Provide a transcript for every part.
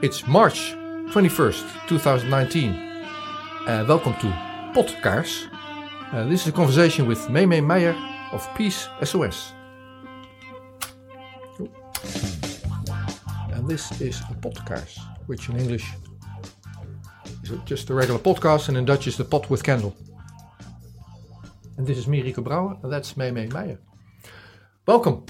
It's March 21st, 2019. Uh, welcome to Podcast. Uh, this is a conversation with Mei Meyer of Peace SOS. And this is a podcast, which in English is just a regular podcast, and in Dutch is the pot with candle. And this is Mirike Brouwer, and that's Mei Meyer. Welcome.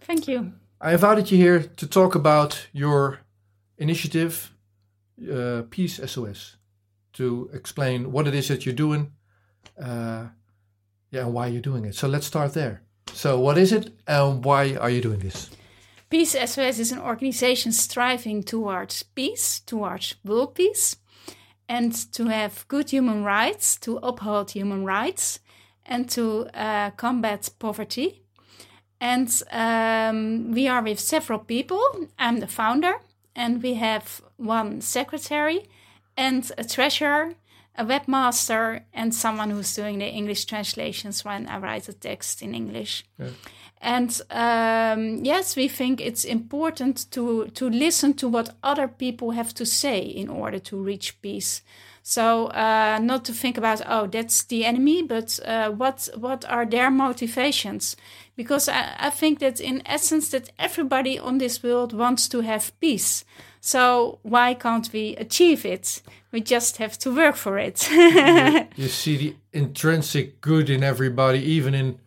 Thank you. I invited you here to talk about your initiative, uh, Peace SOS, to explain what it is that you're doing, uh, yeah, and why you're doing it. So let's start there. So, what is it, and why are you doing this? Peace SOS is an organization striving towards peace, towards world peace, and to have good human rights, to uphold human rights, and to uh, combat poverty. And um, we are with several people. I'm the founder, and we have one secretary and a treasurer, a webmaster, and someone who's doing the English translations when I write a text in English. Yeah. And um, yes, we think it's important to to listen to what other people have to say in order to reach peace. So uh, not to think about oh that's the enemy, but uh, what what are their motivations? Because I, I think that in essence that everybody on this world wants to have peace. So why can't we achieve it? We just have to work for it. you see the intrinsic good in everybody, even in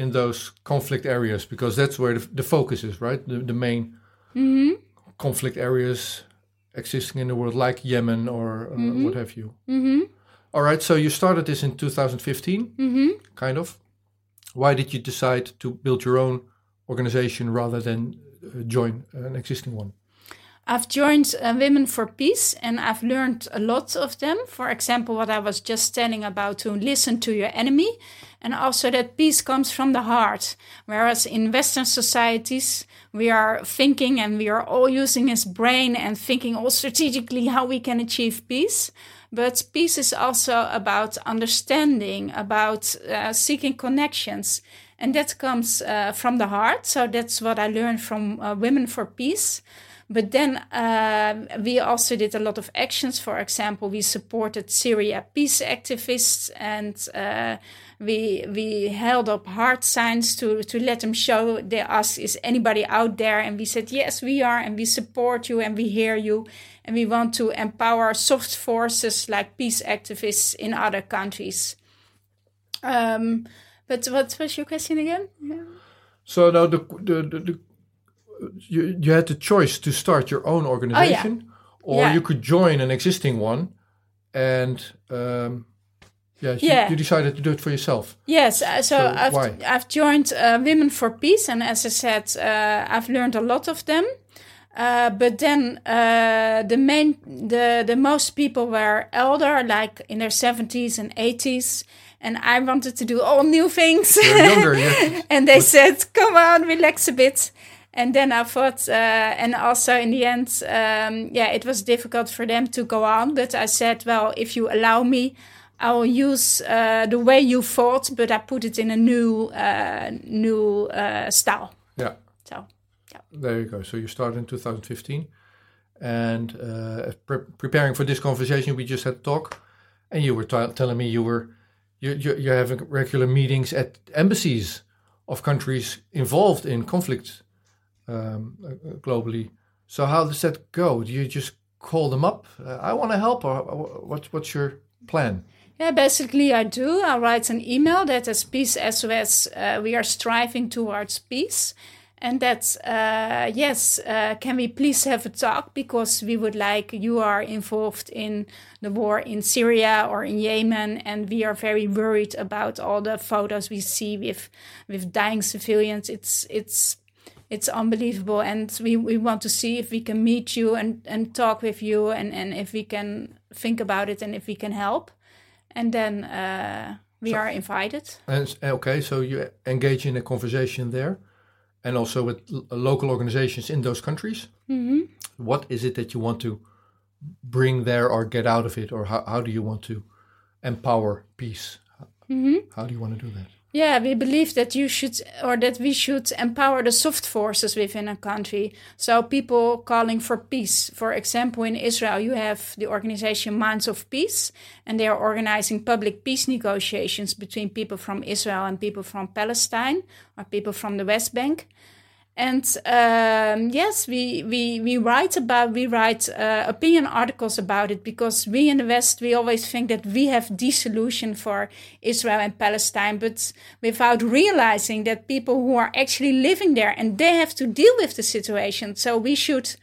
in those conflict areas, because that's where the, the focus is, right? The, the main hmm conflict areas existing in the world, like Yemen or uh, Mhm. what have you. hmm All right, so you started this in 2015, hmm kind of. Why did you decide to build your own organization rather than uh, join an existing one? I've joined uh, Women for Peace and I've learned a lot of them. For example, what I was just telling about to listen to your enemy, and also that peace comes from the heart. Whereas in Western societies, we are thinking and we are all using his brain and thinking all strategically how we can achieve peace. But peace is also about understanding, about uh, seeking connections. And that comes uh, from the heart. So that's what I learned from uh, Women for Peace. But then uh, we also did a lot of actions. For example, we supported Syria peace activists, and uh, we we held up hard signs to to let them show. They asked, "Is anybody out there?" And we said, "Yes, we are, and we support you, and we hear you, and we want to empower soft forces like peace activists in other countries." Um, but what was your question again? So now the the, the, the you, you had the choice to start your own organization, or Oh, Yeah. you could join an existing one, and um, yeah, you, you decided to do it for yourself. Yes, uh, so, So I've why? I've joined uh, Women for Peace, and as I said, uh, I've learned a lot of them. Uh, but then uh, the main the the most people were elder, like in their seventies and eighties, and I wanted to do all new things. Younger, yeah. and they said, "Come on, relax a bit." And then I thought, uh, and also in the end, um, yeah, it was difficult for them to go on. But I said, well, if you allow me, I will use uh, the way you fought, but I put it in a new, uh, new uh, style. Yeah. So, There you go. So you started in 2015, and uh, pre- preparing for this conversation, we just had a talk, and you were t- telling me you were you, you you're having regular meetings at embassies of countries involved in conflict um, uh, globally. So how does that go? Do you just call them up? Uh, I want to help, or what's what's your plan? Yeah, basically, I do. I write an email that as Peace SOS, uh, we are striving towards peace. And that, uh, yes, uh, can we please have a talk? Because we would like, you are involved in the war in Syria or in Yemen, and we are very worried about all the photos we see with, with dying civilians. It's, it's, it's unbelievable. And we, we want to see if we can meet you and, and talk with you and, and if we can think about it and if we can help. And then uh, we So- are invited. And okay, so you engage in a conversation there, and also with l- local organizations in those countries. hmm what is it that you want to bring there or get out of it? Or how, how do you want to empower peace? Hmm how do you want to do that Yeah, we believe that you should, or that we should empower the soft forces within a country. So people calling for peace. For example, in Israel, you have the organization Minds of Peace, and they are organizing public peace negotiations between people from Israel and people from Palestine, or people from the West Bank and um, yes, we, we we write about we write uh, opinion articles about it because we in the West we always think that we have the solution for Israel and Palestine, but without realizing that people who are actually living there and they have to deal with the situation. So we should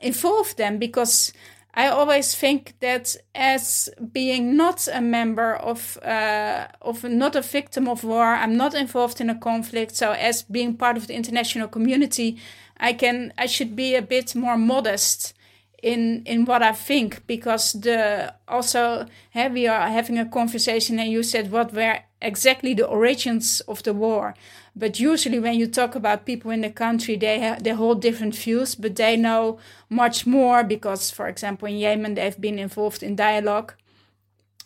involve them because I always think that as being not a member of uh, of not a victim of war, I'm not involved in a conflict. So as being part of the international community, I can I should be a bit more modest in in what I think because the also hey, we are having a conversation and you said what were exactly the origins of the war. But usually, when you talk about people in the country, they have, they hold different views, but they know much more because, for example, in Yemen, they've been involved in dialogue.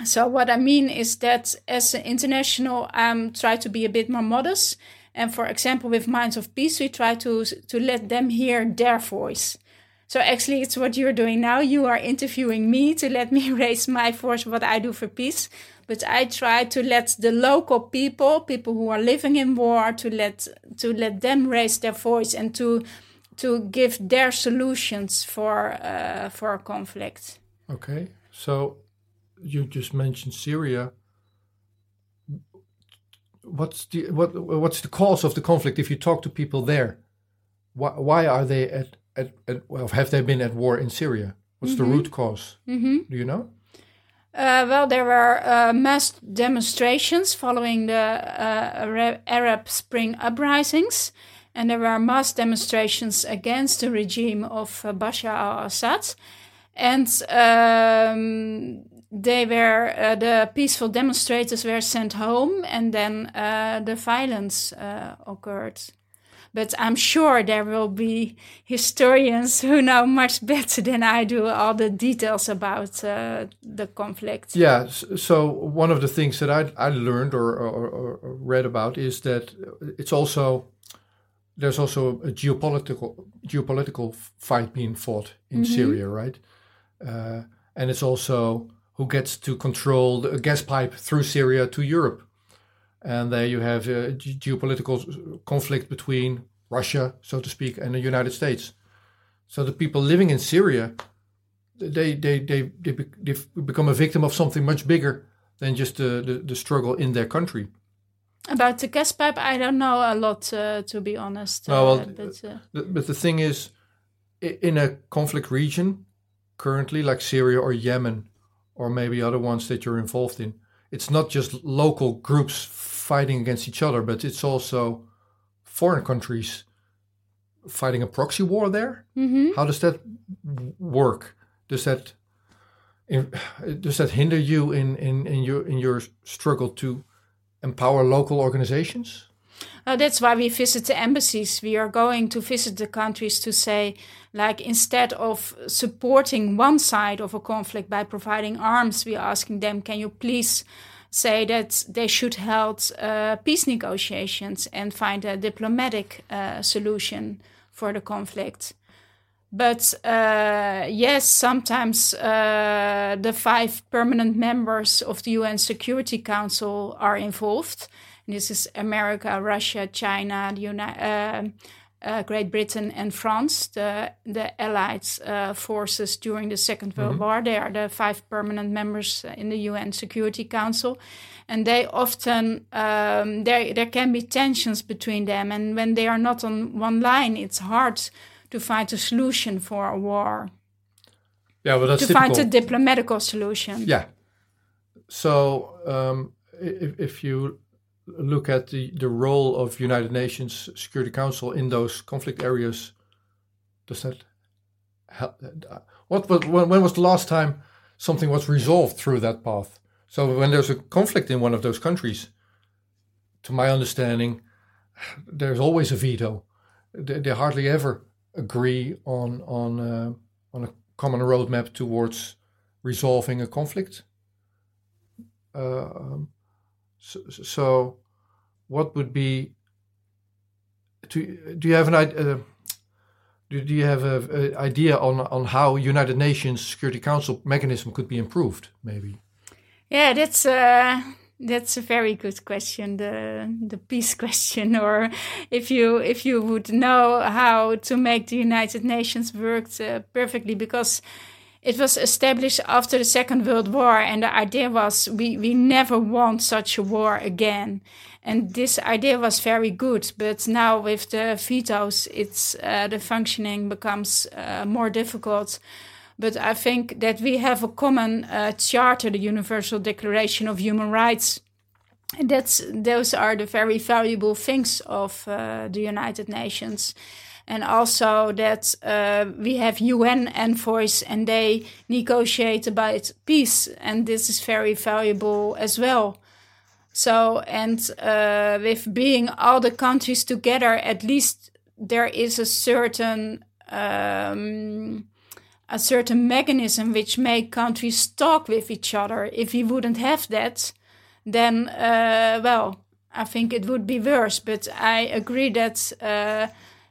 So what I mean is that as an international, I um, try to be a bit more modest. And for example, with Minds of Peace, we try to to let them hear their voice. So actually, it's what you're doing now. You are interviewing me to let me raise my voice, what I do for peace but I try to let the local people, people who are living in war, to let to let them raise their voice and to to give their solutions for uh, for a conflict. Okay, so you just mentioned Syria. What's the what what's the cause of the conflict? If you talk to people there, why why are they at at, at well have they been at war in Syria? What's mm -hmm. the root cause? Mm -hmm. Do you know? Uh, well, there were uh, mass demonstrations following the uh, Arab Spring uprisings, and there were mass demonstrations against the regime of uh, Bashar al Assad. And um, they were uh, the peaceful demonstrators were sent home, and then uh, the violence occurred. But I'm sure there will be historians who know much better than I do all the details about uh, the conflict. Yeah. So one of the things that I, I learned or, or, or read about is that it's also there's also a geopolitical geopolitical fight being fought in mm-hmm. Syria, right? Uh, and it's also who gets to control the gas pipe through Syria to Europe and there you have a geopolitical conflict between Russia, so to speak, and the United States. So the people living in Syria, they they they they, they become a victim of something much bigger than just the, the, the struggle in their country. About the gas pipe, I don't know a lot, uh, to be honest. Uh, well, but, uh, but the thing is, in a conflict region, currently like Syria or Yemen, or maybe other ones that you're involved in, it's not just local groups fighting against each other, but it's also foreign countries fighting a proxy war there. Mm-hmm. How does that work? Does that does that hinder you in, in, in your in your struggle to empower local organizations? Uh, that's why we visit the embassies. We are going to visit the countries to say, like, instead of supporting one side of a conflict by providing arms, we are asking them, can you please say that they should hold uh, peace negotiations and find a diplomatic uh, solution for the conflict. But uh, yes, sometimes uh, the five permanent members of the UN Security Council are involved. And this is America, Russia, China, the Uni- uh, Great Britain and France, the the Allied uh, forces during the 2nd World mm-hmm. War. They are the five permanent members in the UN Security Council, and they often um, there there can be tensions between them, and when they are not on one line, it's hard to find a solution for a war. Yeah, well, that's to typical. find a diplomatic solution. Yeah. So um, if, if you look at the, the role of United Nations Security Council in those conflict areas, does that help? What when, when was the last time something was resolved through that path? So when there's a conflict in one of those countries, to my understanding, there's always a veto. They, they hardly ever agree on on uh, on a common roadmap towards resolving a conflict. Uh, um, so, so what would be? Do, do you have an idea? Uh, do, do you have an idea on on how United Nations Security Council mechanism could be improved? Maybe. Yeah, that's uh, that's a very good question. The the peace question, or if you if you would know how to make the United Nations work uh, perfectly, because it was established after the Second World War, and the idea was we we never want such a war again. And this idea was very good, but now with the vetoes, it's uh, the functioning becomes uh, more difficult. But I think that we have a common uh, charter, the Universal Declaration of Human Rights. And that's those are the very valuable things of uh, the United Nations. And also that uh, we have UN envoys and they negotiate about peace. And this is very valuable as well. So, and uh, with being all the countries together, at least there is a certain um, a certain mechanism which make countries talk with each other. If we wouldn't have that, then uh, well, I think it would be worse. But I agree that uh,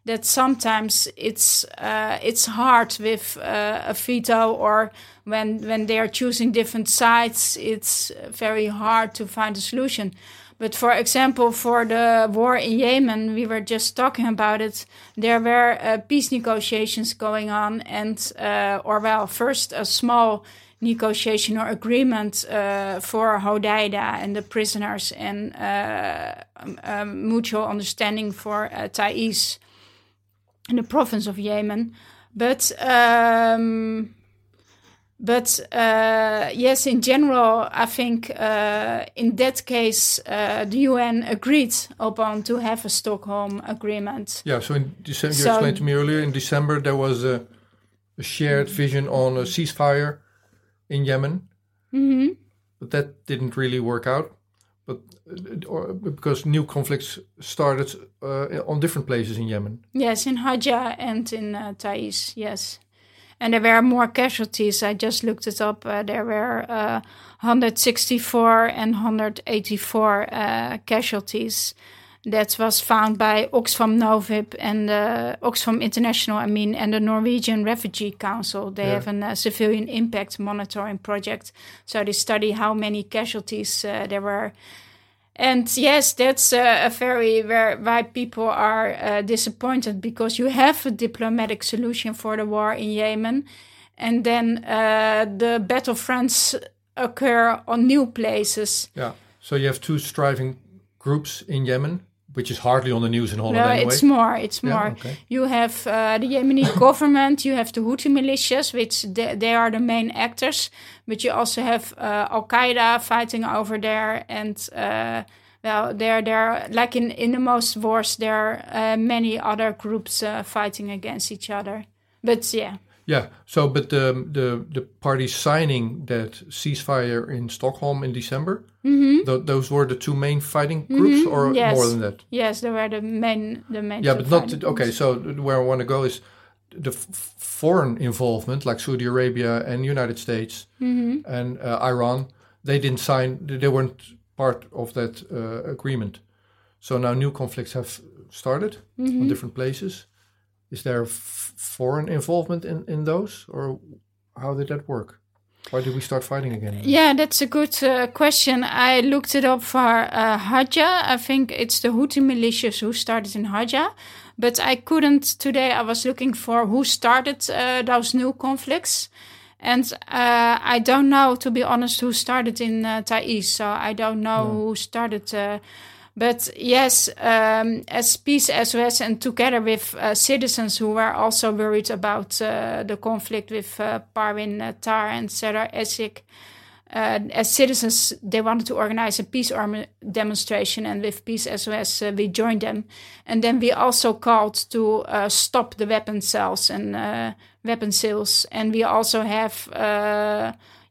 that sometimes it's uh, it's hard with uh, a veto or when when they are choosing different sides. It's very hard to find a solution. But for example, for the war in Yemen, we were just talking about it. There were uh, peace negotiations going on, and uh, or well, first a small negotiation or agreement uh, for Hodeidah and the prisoners, and uh, um, um, mutual understanding for uh, Taiz in the province of Yemen. But um, but uh, yes, in general, I think uh, in that case, uh, the UN agreed upon to have a Stockholm agreement. Yeah, so in December, you so, explained to me earlier, in December there was a, a shared vision on a ceasefire in Yemen. Mm-hmm. But that didn't really work out. But or, because new conflicts started uh, on different places in Yemen. Yes, in Hajjah and in uh, Taiz, yes and there were more casualties. I just looked it up. Uh, there were uh, 164 and 184 uh, casualties. That was found by Oxfam Novib and Oxfam International, I mean, and the Norwegian Refugee Council. They yeah. have a uh, civilian impact monitoring project. So they study how many casualties uh, there were and yes, that's a very where why people are uh, disappointed because you have a diplomatic solution for the war in Yemen, and then uh, the battlefronts occur on new places. Yeah. So you have two striving groups in Yemen, which is hardly on the news in Holland no, anyway. it's more. It's more. Yeah, okay. You have uh, the Yemeni government. You have the Houthi militias, which they, they, are the main actors. But you also have uh, Al Qaeda fighting over there, and uh, well, there, there, like in in the most wars, there are uh, many other groups uh, fighting against each other. But yeah. Yeah. So, but the the the parties signing that ceasefire in Stockholm in December, mm-hmm. th- those were the two main fighting groups, mm-hmm. or yes. more than that? Yes, they were the main the main. Yeah, but not okay. So where I want to go is the f- foreign involvement, like Saudi Arabia and United States mm-hmm. and uh, Iran. They didn't sign. They weren't part of that uh, agreement. So now new conflicts have started mm-hmm. on different places is there foreign involvement in, in those, or how did that work? Why did we start fighting again? Yeah, that's a good uh, question. I looked it up for uh. I think it's the Houthi militias who started in Hajjah. But I couldn't today. I was looking for who started uh, those new conflicts. And uh, I don't know, to be honest, who started in uh, Taiz. So I don't know no. who started uh, but yes, um, as Peace SOS and together with uh, citizens who were also worried about uh, the conflict with uh, Parvin uh, Tar and Sardar Essig, uh, as citizens, they wanted to organize a peace demonstration, and with Peace SOS, uh, we joined them. And then we also called to stop the weapon sales and weapon sales. And we also have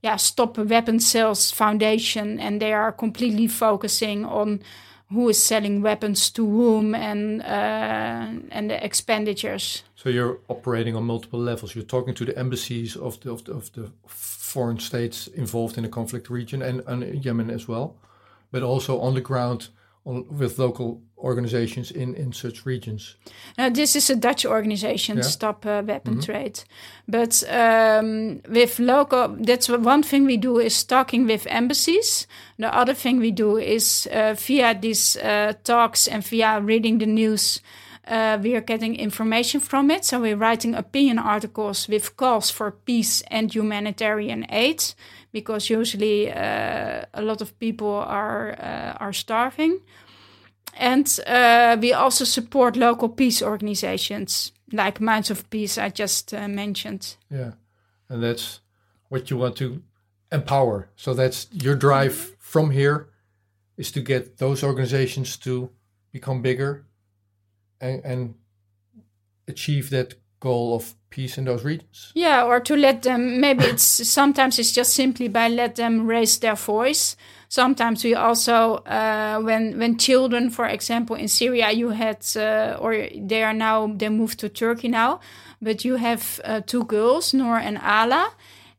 yeah, Stop Weapon Sales Foundation, and they are completely focusing on who is selling weapons to whom and uh, and the expenditures. So you're operating on multiple levels. You're talking to the embassies of the of the, of the foreign states involved in the conflict region and, and Yemen as well, but also on the ground on, with local organizations in, in such regions? Now, this is a Dutch organization, Yeah. Stop uh, Weapon Trade. But um, with local, that's one thing we do is talking with embassies. The other thing we do is uh, via these uh, talks and via reading the news, uh, we are getting information from it. So we're writing opinion articles with calls for peace and humanitarian aid, because usually uh, a lot of people are uh, are starving. And uh, we also support local peace organizations like Minds of Peace, I just uh, mentioned. Yeah, and that's what you want to empower. So that's your drive from here is to get those organizations to become bigger and, and achieve that goal of peace in those regions. Yeah, or to let them, maybe it's sometimes it's just simply by let them raise their voice. Sometimes we also, uh, when when children, for example, in Syria, you had, uh, or they are now they moved to Turkey now, but you have uh, two girls, Noor and Ala,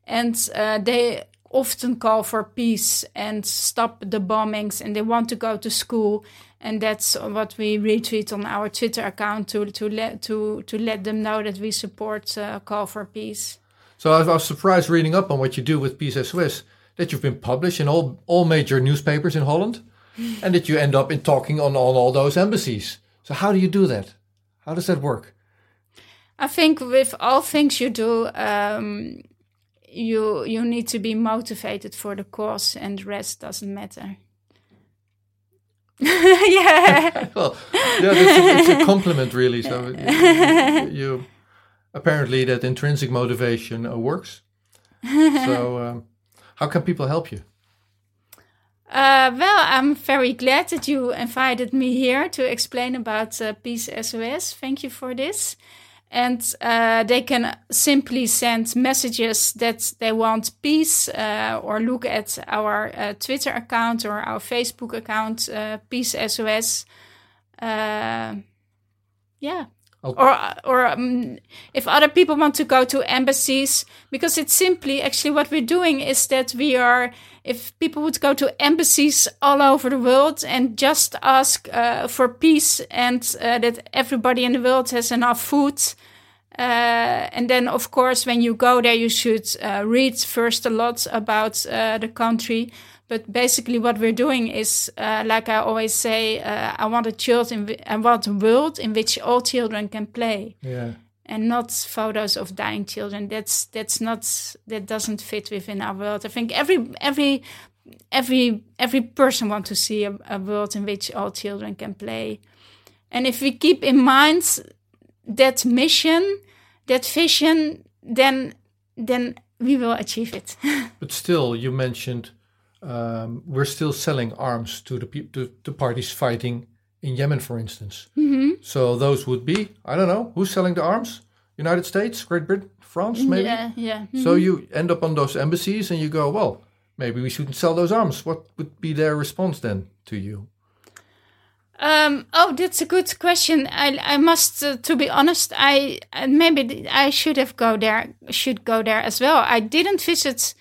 and uh, they often call for peace and stop the bombings, and they want to go to school, and that's what we retweet on our Twitter account to to let to to let them know that we support uh, call for peace. So I was surprised reading up on what you do with Peace SOS that you've been published in all all major newspapers in Holland, and that you end up in talking on, on all those embassies. So how do you do that? How does that work? I think with all things you do, um, you you need to be motivated for the cause, and the rest doesn't matter. yeah, Well, yeah, that's a, it's a compliment, really. So you, you apparently that intrinsic motivation uh, works. So um, how can people help you? Uh, well, I'm very glad that you invited me here to explain about uh, Peace SOS. Thank you for this. And uh, they can simply send messages that they want peace uh, or look at our uh, Twitter account or our Facebook account, uh, Peace SOS. Yeah. Oh. Or, or um, if other people want to go to embassies, because it's simply actually what we're doing is that we are, if people would go to embassies all over the world and just ask uh, for peace and uh, that everybody in the world has enough food. Uh, and then, of course, when you go there, you should uh, read first a lot about uh, the country. But basically, what we're doing is, uh, like I always say, uh, I want a child in, I want a world in which all children can play, Yeah, and not photos of dying children. That's that's not that doesn't fit within our world. I think every every every every person wants to see a, a world in which all children can play, and if we keep in mind that mission, that vision, then then we will achieve it. but still, you mentioned um, we're still selling arms to the peop to, to parties fighting in Yemen, for instance. Mm-hmm. So those would be I don't know who's selling the arms. United States, Great Britain, France, maybe. Yeah, yeah. So you end up on those embassies and you go, well, maybe we shouldn't sell those arms. What would be their response then to you? Um, oh, that's a good question. I, I must, uh, to be honest, I uh, maybe I should have go there. Should go there as well. I didn't visit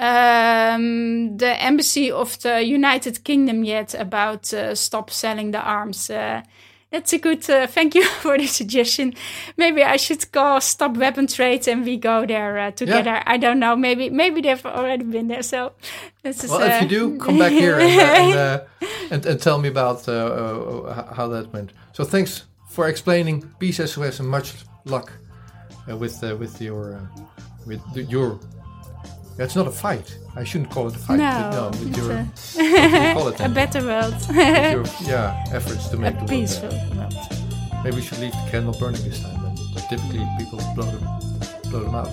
um, the embassy of the United Kingdom yet about uh, stop selling the arms. Uh, that's a good. Uh, thank you for the suggestion. Maybe I should call stop weapon trade and we go there uh, together. I don't know. Maybe maybe they've already been there. So this is. Well, if uh, you do, come back here and, uh, and, uh, and, and tell me about uh, uh, how that went. So thanks for explaining Peace SOS and much luck uh, with uh, with your uh, with the, your. It's not a fight. I shouldn't call it a fight. but No, no with it's your, a- you call it a better world, your yeah efforts to make the a world peaceful world. Maybe we should leave the candle burning this time. And typically people blow them blow them out.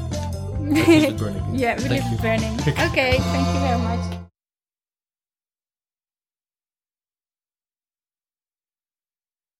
Let's leave it burning. Yeah, we leave it burning. Okay, thank you very much.